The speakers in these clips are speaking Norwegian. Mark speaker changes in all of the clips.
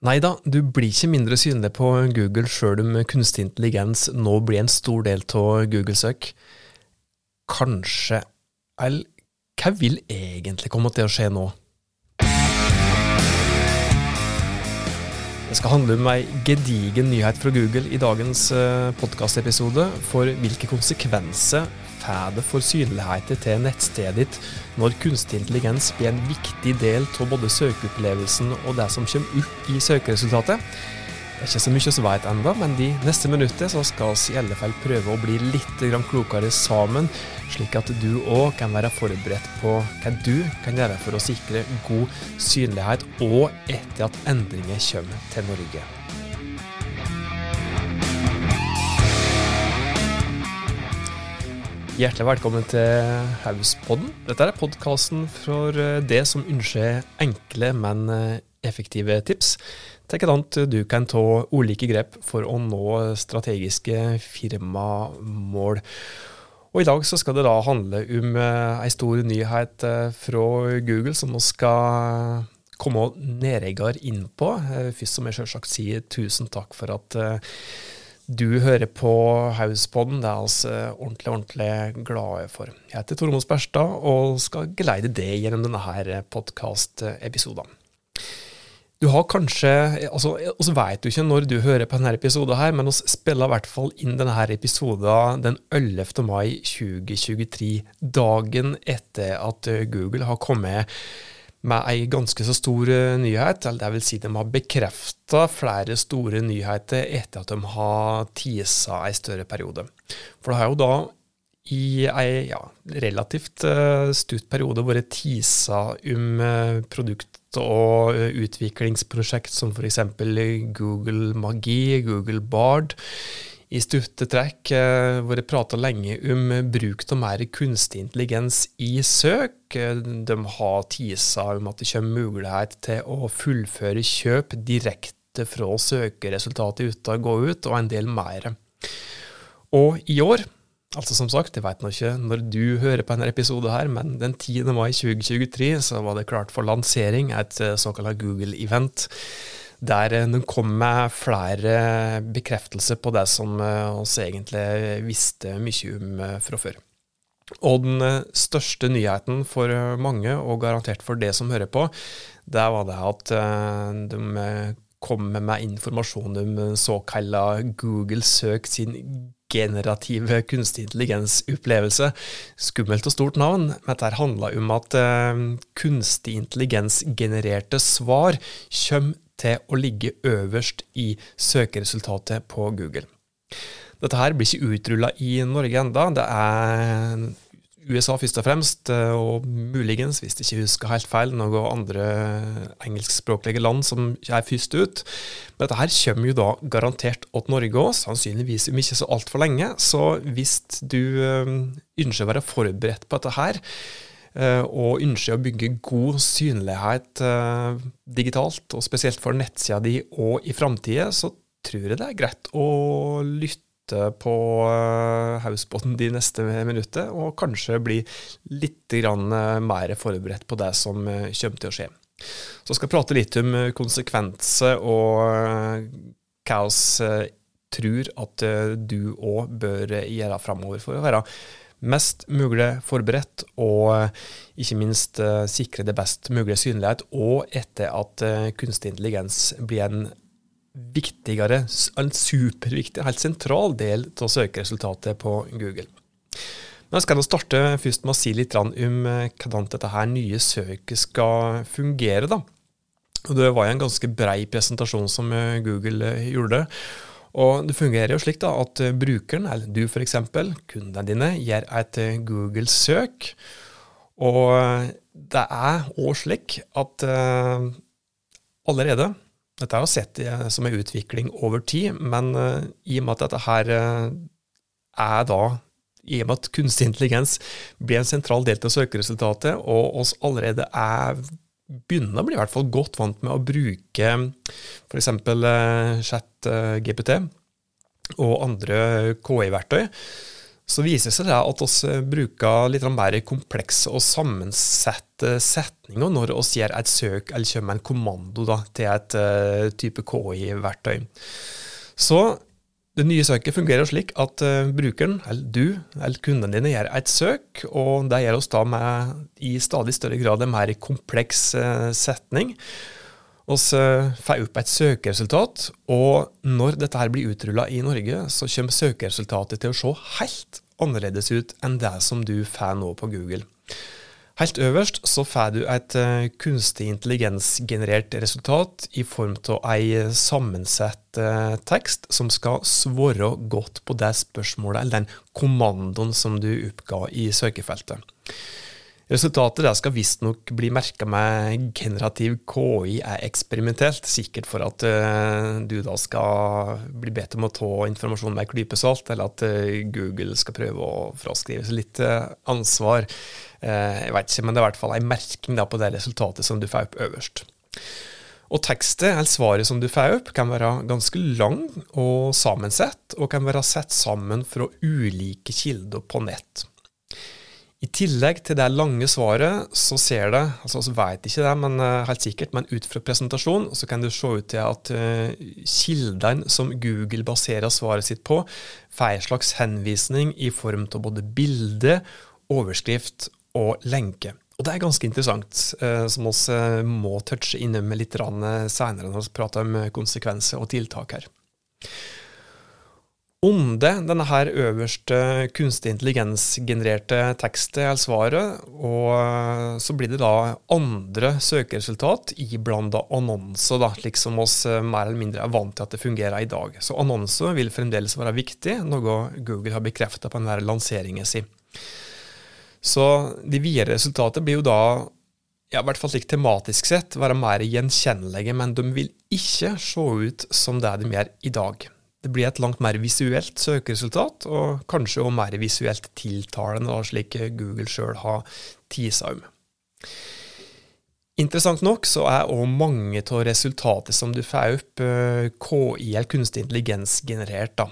Speaker 1: Nei da, du blir ikke mindre synlig på Google sjøl om kunstig intelligens nå blir en stor del av Google-søk. Kanskje Eller hva vil egentlig komme til å skje nå? Det skal handle om ei gedigen nyhet fra Google i dagens eh, podkastepisode. For hvilke konsekvenser får det for synligheten til nettstedet ditt når kunstig intelligens blir en viktig del av både søkeopplevelsen og det som kommer opp i søkeresultatet? Det er ikke så mye vi vet ennå, men de neste minuttene skal vi i alle fall prøve å bli litt klokere sammen, slik at du òg kan være forberedt på hva du kan gjøre for å sikre god synlighet og etter at endringer kommer til Norge. Hjertelig velkommen til Hauspodden. Dette er podkasten for det som ønsker enkle, men effektive tips til hvordan du kan ta ulike grep for å nå strategiske firmamål. Og I dag så skal det da handle om ei stor nyhet fra Google som vi skal komme nærmere inn på. Først må jeg selvsagt si tusen takk for at du hører på Hauspodden. Det er vi ordentlig ordentlig glade for. Jeg heter Tormod Sperstad og skal geleide det gjennom denne podkastepisoden. Du har kanskje altså, Vi vet jo ikke når du hører på denne episoden, her, men vi spiller i hvert fall inn denne episoden den 11. mai 2023. Dagen etter at Google har kommet med ei ganske så stor eh, nyhet. eller det vil si De har bekrefta flere store nyheter etter at de har tisa ei større periode. For det har jo da i ei ja, relativt uh, stutt periode vært tisa om uh, produkt og eh, utviklingsprosjekt som f.eks. Google Magi, Google Bard. I stutte trekk eh, hvor jeg prata lenge om bruk av mer kunstig intelligens i søk. De har tisa om at det kommer mulighet til å fullføre kjøp direkte fra søkeresultatet uten å gå ut, og en del mer. Og i år Altså Som sagt, jeg vet nå ikke når du hører på denne episoden, her, men den 10. mai 2023 så var det klart for lansering et eh, såkalt Google-event. Der den de kom med flere bekreftelser på det som eh, egentlig visste mye om fra før. Og den største nyheten for mange, og garantert for det som hører på, det var det at de kom med informasjon om såkalla Google Søk sin generative kunstig intelligens-opplevelse. Skummelt og stort navn, men dette handla om at eh, kunstig intelligens-genererte svar kommer til å ligge øverst i søkeresultatet på Google. Dette her blir ikke utrulla i Norge enda. Det er USA først og fremst, eh, og muligens, hvis jeg ikke husker helt feil, noen andre engelskspråklige land som er først ut. Men dette her kommer jo da garantert til Norge òg, sannsynligvis om ikke så altfor lenge. Så hvis du eh, ønsker å være forberedt på dette her, eh, og ønsker å bygge god synlighet digitalt, og spesielt for nettsida di og i framtida, så tror jeg det er greit å lytte lytte på uh, Hausbåten de neste minutter, og kanskje bli litt uh, mer forberedt på det som uh, kommer til å skje. Så skal jeg prate litt om konsekvenser og hva vi tror at du òg bør gjøre framover for å være mest mulig forberedt, og ikke minst sikre det best mulige synlighet, og etter at kunstig intelligens blir en viktigere, en superviktig, helt sentral del av søkeresultatet på Google. Men jeg skal starte først med å si litt om eh, hvordan dette her nye søket skal fungere. da. Det var en ganske brei presentasjon som eh, Google eh, gjorde. Og Det fungerer jo slik da, at brukeren, eller du f.eks., kundene dine, gjør et Google-søk. Og det er òg slik at allerede dette er jo sett som en utvikling over tid, men uh, i og med at dette her uh, er da i og med at kunstig intelligens blir en sentral del av søkeresultatet, og oss allerede er begynner å bli i hvert fall godt vant med å bruke f.eks. Uh, chat GPT og andre KI-verktøy, så viser det seg at vi bruker litt mer komplekse og sammensette setninger når vi gjør et søk eller kommer med en kommando da, til et uh, type KI-verktøy. Så det nye søket fungerer slik at brukeren, eller du, eller kundene dine, gjør et søk, og det gjør oss da med i stadig større grad en mer kompleks uh, setning. Vi får opp et søkeresultat, og når dette her blir utrulla i Norge, så kommer søkeresultatet til å se helt annerledes ut enn det som du får nå på Google. Helt øverst så får du et uh, kunstig intelligens-generert resultat i form av ei sammensett uh, tekst som skal svare godt på det spørsmålet eller den kommandoen som du oppga i søkefeltet. Resultatet der skal visstnok bli merka med generativ KI er eksperimentelt, sikkert for at uh, du da skal bli bedt om å ta informasjon med en klype salt, eller at uh, Google skal prøve å fraskrive seg litt uh, ansvar. jeg vet ikke, men det er i hvert fall en merking da, på det resultatet som du får opp øverst. Og tekstet, eller svaret som du får opp, kan være ganske lang og sammensett, og kan være sett sammen fra ulike kilder på nett. I tillegg til det lange svaret, så ser det altså Vi vet ikke det, men uh, helt sikkert, men ut fra presentasjonen så kan det se ut til at uh, kildene som Google baserer svaret sitt på, får en slags henvisning i form av både bilde, overskrift og lenke. Og det er ganske interessant, uh, som vi må touche innom litt senere når vi prater om konsekvenser og tiltak her. Under denne her øverste kunstig intelligens-genererte tekstet eller svaret, og så blir det da andre søkeresultat iblanda annonser, da, slik som oss eh, mer eller mindre er vant til at det fungerer i dag. Så annonser vil fremdeles være viktig, noe Google har bekrefta på denne lanseringen sin. Så de videre resultatene blir jo da ja, i hvert fall slik tematisk sett, være mer gjenkjennelige, men de vil ikke se ut som det de gjør i dag. Det blir et langt mer visuelt søkeresultat, og kanskje også mer visuelt tiltalende, slik Google sjøl har tisa om. Interessant nok så er òg mange av resultatene som du får opp, eh, KI, eller kunstig intelligens, generert. da.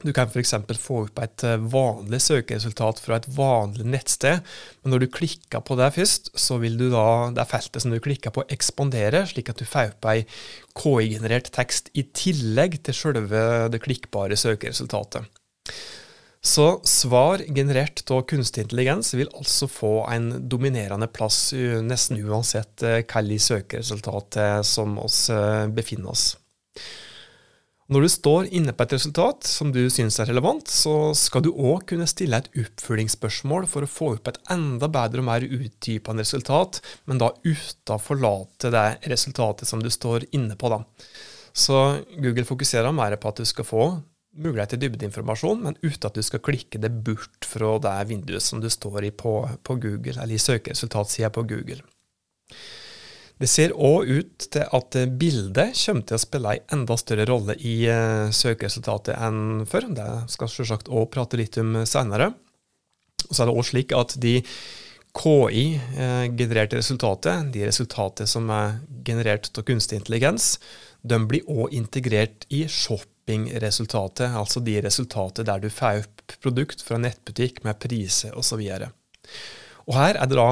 Speaker 1: Du kan f.eks. få opp et eh, vanlig søkeresultat fra et vanlig nettsted, men når du klikker på det først, så vil du da, det feltet som du klikker på, ekspandere, slik at du får opp ei KI-generert tekst i tillegg til selve det klikkbare søkeresultatet. Så svar generert av kunstig intelligens vil altså få en dominerende plass nesten uansett hvilket søkeresultat som oss eh, befinner oss. Når du står inne på et resultat som du syns er relevant, så skal du òg kunne stille et oppfølgingsspørsmål for å få opp et enda bedre og mer utdypende resultat, men da uten å forlate det resultatet som du står inne på. da. Så Google fokuserer mer på at du skal få mulighet til dybdeinformasjon, men uten at du skal klikke det bort fra det vinduet som du står i på, på Google, eller i søkeresultatsida på Google. Det ser òg ut til at bildet kommer til å spille en enda større rolle i uh, søkeresultatet enn før. Det skal selvsagt òg prate litt om senere. Og så er det òg slik at de KI-genererte resultatene, resultatet, de resultatet som er generert av kunstig intelligens, de blir òg integrert i shoppingresultatet, altså de resultatet der du får opp produkt fra nettbutikk med priser osv. Og her er det da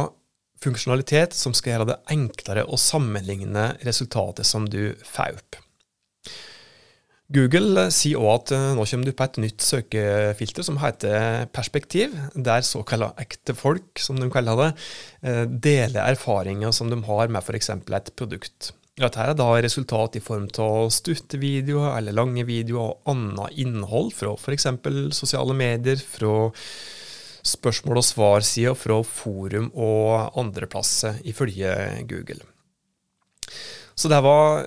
Speaker 1: funksjonalitet som skal gjøre det enklere å sammenligne resultatet som du får opp. Google sier òg at eh, nå kommer du på et nytt søkefilter som heter Perspektiv, der såkalla ekte folk, som de kaller det, eh, deler erfaringer som de har med f.eks. et produkt. Dette er da resultat i form av stutte videoer eller lange videoer og annet innhold fra f.eks. sosiale medier, fra spørsmål- og svar-sida fra forum og andreplasser, ifølge Google. Så det var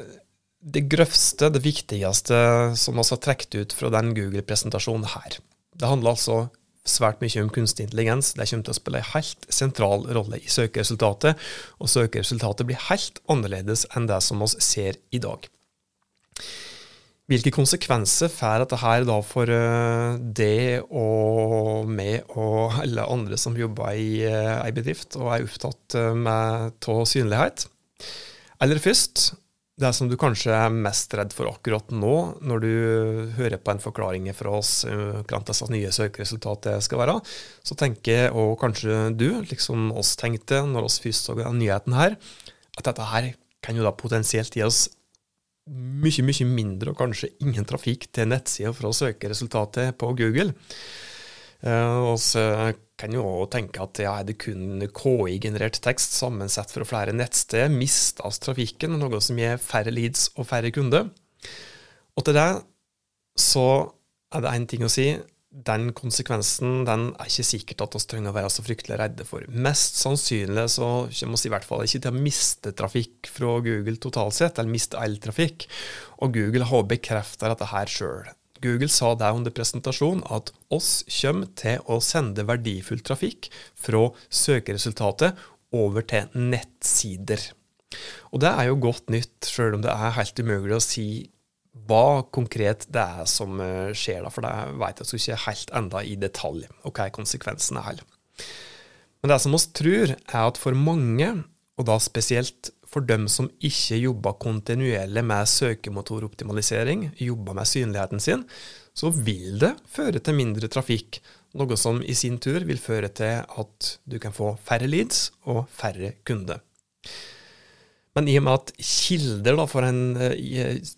Speaker 1: det grøvste, det viktigste som vi har trukket ut fra den Google-presentasjonen her. Det handler altså svært mye om kunstig intelligens. Det kommer til å spille en helt sentral rolle i søkeresultatet, og søkeresultatet blir helt annerledes enn det som vi ser i dag. Hvilke konsekvenser får dette her da for deg det og meg og alle andre som jobber i uh, ei bedrift og er opptatt med av synlighet? Eller først, det som du kanskje er mest redd for akkurat nå, når du hører på en forklaring fra oss eh, hva disse nye søkeresultatet skal være, så tenker og kanskje du, liksom oss tenkte når oss først så nyheten her, at dette her kan jo da potensielt gi oss mye, mye mindre og kanskje ingen trafikk til nettsida søke resultatet på Google. Uh, og så kan jo òg tenke at ja, er det kun KI-generert tekst sammensett fra flere nettsteder, mistes trafikken, noe som gir færre leads og færre kunder. Og til det så er det én ting å si. Den konsekvensen den er ikke sikkert at vi trenger å være så fryktelig redde for. Mest sannsynlig så kommer vi i hvert fall ikke til å miste trafikk fra Google totalt sett, eller miste all trafikk. Og Google har bekreftet dette her sjøl. Google sa det under presentasjonen at oss kommer til å sende verdifull trafikk fra søkeresultatet over til nettsider. Og det er jo godt nytt, sjøl om det er helt umulig å si hva konkret det er som eh, skjer, da, for det vet jeg ikke helt enda i detalj, og hva er konsekvensene her. Men det som vi tror, er at for mange, og da spesielt for dem som ikke jobber kontinuerlig med søkemotoroptimalisering, jobber med synligheten sin, så vil det føre til mindre trafikk. Noe som i sin tur vil føre til at du kan få færre leads og færre kunder. Men i og med at kilder, da, en,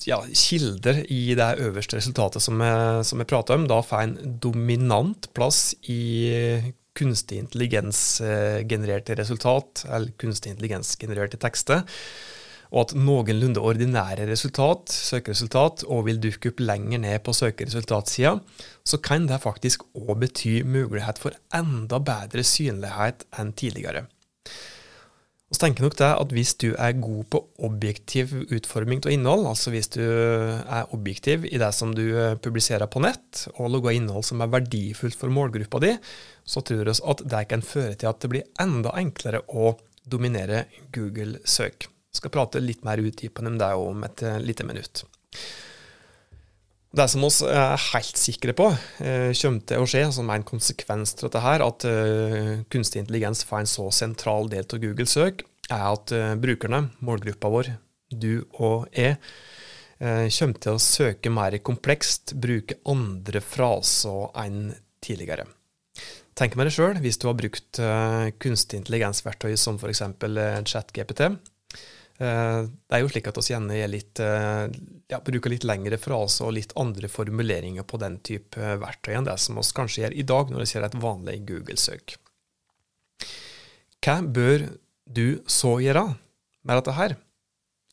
Speaker 1: ja, kilder i det øverste resultatet som jeg, som jeg prater om, da får en dominant plass i kunstig intelligens-genererte resultat, eller kunstig intelligens-genererte tekster, og at noenlunde ordinære resultat, søkeresultat, og vil dukke opp lenger ned på søkeresultatsida, så kan det faktisk òg bety mulighet for enda bedre synlighet enn tidligere. Og så tenker nok det at Hvis du er god på objektiv utforming av innhold, altså hvis du er objektiv i det som du eh, publiserer på nett, og lager innhold som er verdifullt for målgruppa di, så tror vi at det kan føre til at det blir enda enklere å dominere Google-søk. Jeg skal prate litt mer utdypende om det om et eh, lite minutt. Det som vi er helt sikre på eh, kommer til å skje, som er en konsekvens av dette, her, at eh, kunstig intelligens får en så sentral del av Google-søk, er at eh, brukerne, målgruppa vår, du og jeg, kommer til å søke mer komplekst, bruke andre fraser enn tidligere. Tenk meg det sjøl, hvis du har brukt kunstig intelligensverktøy som f.eks. ChatGPT Eh, det er jo slik at vi gjerne litt, eh, ja, bruker litt lengre fraser og litt andre formuleringer på den type eh, verktøy enn det som vi kanskje gjør i dag når vi ser et vanlig Google-søk. Hva bør du så gjøre med dette her?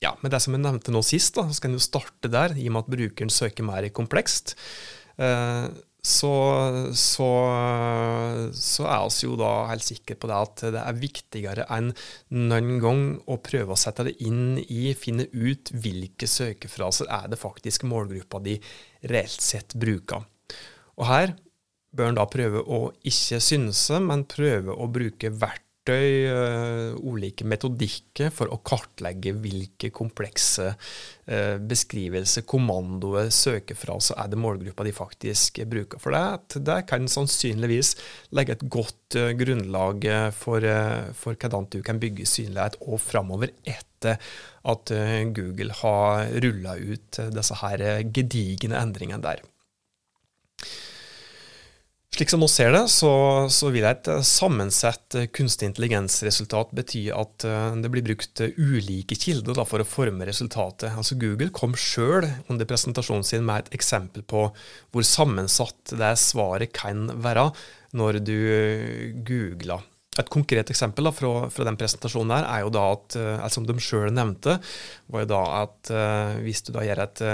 Speaker 1: Ja, Med det som jeg nevnte nå sist, da, så kan du starte der, i og med at brukeren søker mer komplekst så, så, så er vi jo da helt sikre på det at det er viktigere enn noen gang å prøve å sette det inn i, finne ut hvilke søkefraser er det faktisk målgruppa di reelt sett bruker. Og her bør en da prøve å ikke synse, men prøve å bruke verktøy verktøy, uh, ulike metodikker for å kartlegge hvilke komplekse uh, beskrivelser, kommandoer, så er det målgruppa de faktisk bruker. For det, det kan sannsynligvis legge et godt uh, grunnlag for, for hvordan du kan bygge synlighet og framover etter at Google har rulla ut disse her gedigne endringene der. Slik som vi ser det, så, så, vil et sammensett kunstig intelligens-resultat bety at eh, det blir brukt ulike kilder da, for å forme resultatet. Altså Google kom sjøl under presentasjonen sin med et eksempel på hvor sammensatt det svaret kan være når du googler. Et konkret eksempel da, fra, fra, den presentasjonen her er jo da at, eh, som de sjøl nevnte, var jo da at eh, hvis du da gjør et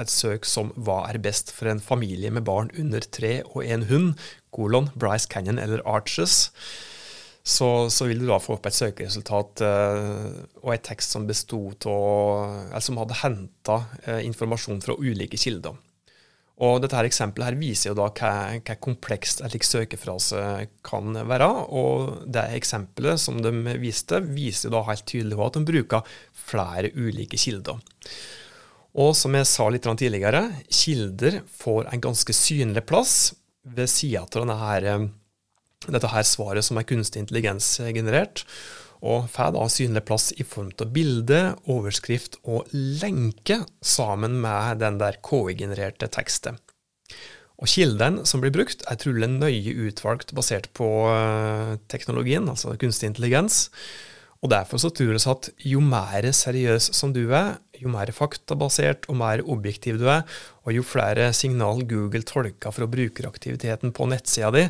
Speaker 1: et søk som hva er best for en familie med barn under tre og en hund, kolon, Bryce Canyon eller Arches, så, så, vil du da få opp et søkeresultat eh, og et tekst som bestod av, eller som hadde henta eh, informasjon fra ulike kilder. Og dette her eksempelet her viser jo da hva, hva komplekst en slik søkefrase kan være. Og det eksempelet som de viste, viser jo da helt tydelig at de bruker flere ulike kilder. Og som jeg sa litt tidligere, kilder får en ganske synlig plass ved sida av denne her, eh, dette her svaret som er kunstig intelligens generert. og får da synlig plass i form av bilde, overskrift og lenke sammen med den der KI-genererte teksten. Og Kilden som blir brukt, er trolig nøye utvalgt basert på eh, teknologien, altså kunstig intelligens. Og Derfor så tror vi at jo mer seriøs som du er, jo mer faktabasert og mer objektiv du er, og jo flere signal Google tolker fra brukeraktiviteten på nettsida di,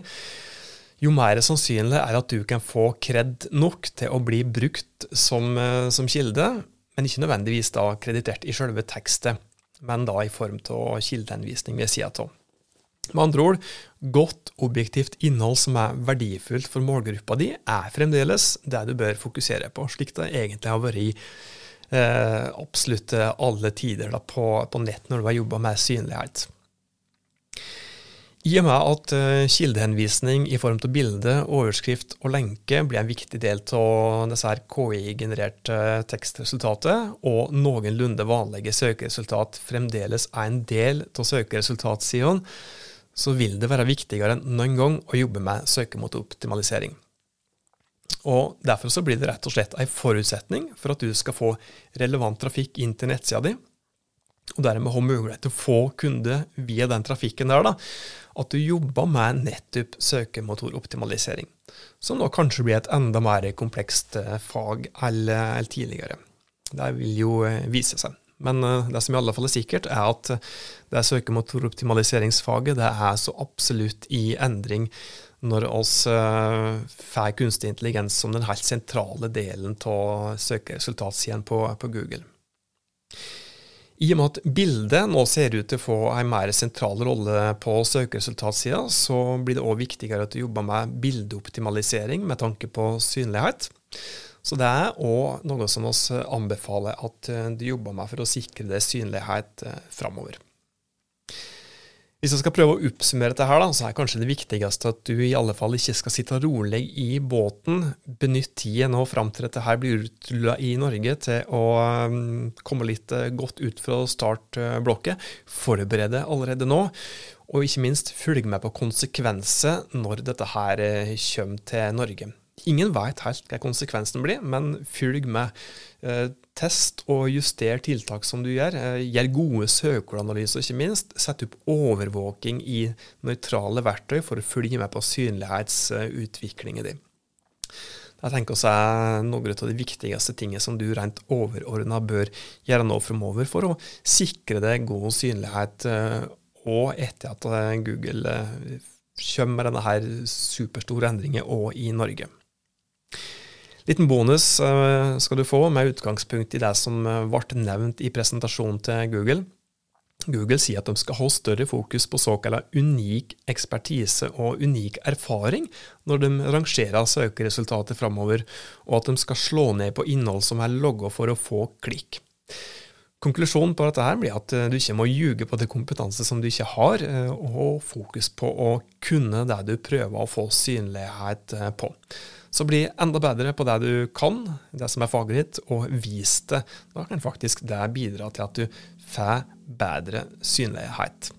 Speaker 1: jo mer sannsynlig er at du kan få kred nok til å bli brukt som, eh, som kilde, men ikke nødvendigvis da kreditert i selve tekstet, men da i form av kildeanvisning ved sida av. Med andre ord, godt objektivt innhold som er verdifullt for målgruppa di, er fremdeles det du bør fokusere på, slik det egentlig har vært i eh, absolutt alle tider da, på, på, nett når du har jobba med synlighet. I og med at uh, kildehenvisning i form av bilde, overskrift og lenke blir en viktig del av disse KI-genererte tekstresultatet, og noenlunde vanlige søkeresultat fremdeles er en del av søkeresultatsidene, så vil det være viktigere enn noen gang å jobbe med søkemotoroptimalisering. Og Derfor så blir det rett og slett en forutsetning for at du skal få relevant trafikk inn til nettsida di, og dermed ha mulighet til å få kunder via den trafikken der, da, at du jobber med nettopp søkemotoroptimalisering, som nå kanskje blir et enda mer komplekst eh, fag enn tidligere. Det vil jo eh, vise seg. Men uh, det som i alle fall er sikkert, er at det søkemotoroptimaliseringsfaget det er så absolutt i endring når oss uh, får kunstig intelligens som den helt sentrale delen av søkeresultatsiden på, på Google. I og med at bildet nå ser ut til å få en mer sentral rolle på søkeresultatsida, så blir det òg viktigere at du jobber med bildeoptimalisering med tanke på synlighet. Så det er òg noe som vi anbefaler at du jobber med for å sikre deg synlighet eh, framover. Hvis jeg skal prøve å oppsummere dette, her, da, så er kanskje det viktigste at du i alle fall ikke skal sitte rolig i båten. Benytt tida nå fram til dette her blir utrulla i Norge til å um, komme litt uh, godt ut fra startblokket. Forberede allerede nå. Og ikke minst følg med på konsekvenser når dette her uh, kommer til Norge. Ingen vet helt hva konsekvensen blir, men følg med. Eh, test og juster tiltak som du gjør. Eh, gjør gode søkeanalyser, ikke minst. Sett opp overvåking i nøytrale verktøy for å følge med på synlighetsutviklingen din. Jeg tenker også er noen av de viktigste tingene som du rent overordna bør gjøre nå framover for å sikre deg god synlighet, eh, og etter at Google kommer med denne her superstore endringen òg i Norge. Liten bonus eh, skal du få med utgangspunkt i det som eh, ble nevnt i presentasjonen til Google. Google sier at de skal ha større fokus på såkalt unik ekspertise og unik erfaring når de rangerer søkeresultater framover, og at de skal slå ned på innhold som er logga for å få klikk. Konklusjonen på dette her blir at eh, du ikke må ljuge på det kompetanse som du ikke har, og fokus på å kunne det du prøver å få synlighet på. Så bli enda bedre på det du kan, det som er faget ditt, og vis det. Da kan faktisk det bidra til at du får bedre synlighet.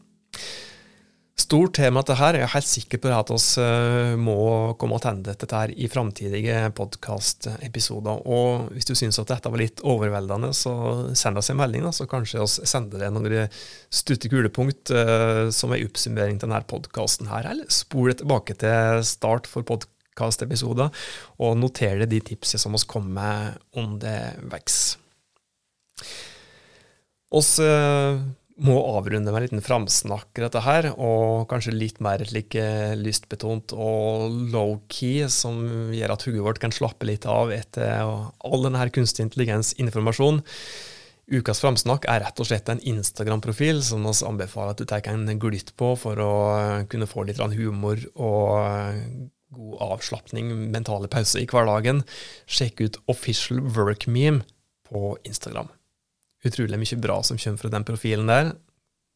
Speaker 1: Stort tema dette her. Jeg er helt sikker på at vi eh, må komme tilbake til dette i framtidige podkastepisoder. Og hvis du syns at dette var litt overveldende, så send oss en melding, da, så kanskje vi sender deg noen stutte kulepunkt uh, som en oppsummering til denne podkasten her. Eller spol tilbake til start for podkasten podkastepisoder, og notere de tipsene som oss kommer med underveis. Oss eh, må avrunde med en liten framsnakk, dette her, og kanskje litt mer like lystbetont og low-key, som gjør at hodet vårt kan slappe litt av etter all denne kunstig intelligens-informasjonen. Ukas framsnakk er rett og slett en Instagram-profil som vi anbefaler at du tar en glytt på for å kunne få litt humor og god avslapning, mentale pauser i hverdagen, sjekk ut Official Work Meme på Instagram. Utrolig mye bra som kommer fra den profilen der.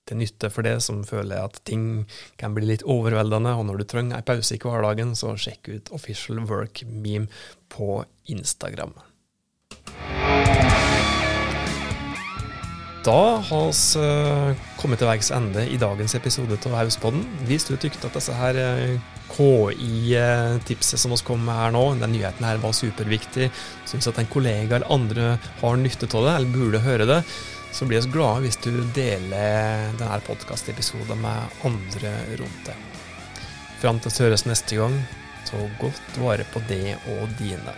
Speaker 1: Til nytte for det som føler at ting kan bli litt overveldende, og når du trenger en pause i hverdagen, så sjekk ut Official Work Meme på Instagram. Da har vi uh, kommet til veis ende i dagens episode av Hauspodden. Hvis du tykte at disse her uh, KI-tipset som vi kom med her nå, den nyheten her var superviktig, syns at en kollega eller andre har nytte av det, eller burde høre det, så blir vi glade hvis du deler denne podkastepisoden med andre rundt deg. Fram til vi høres neste gang, ta godt vare på det og dine.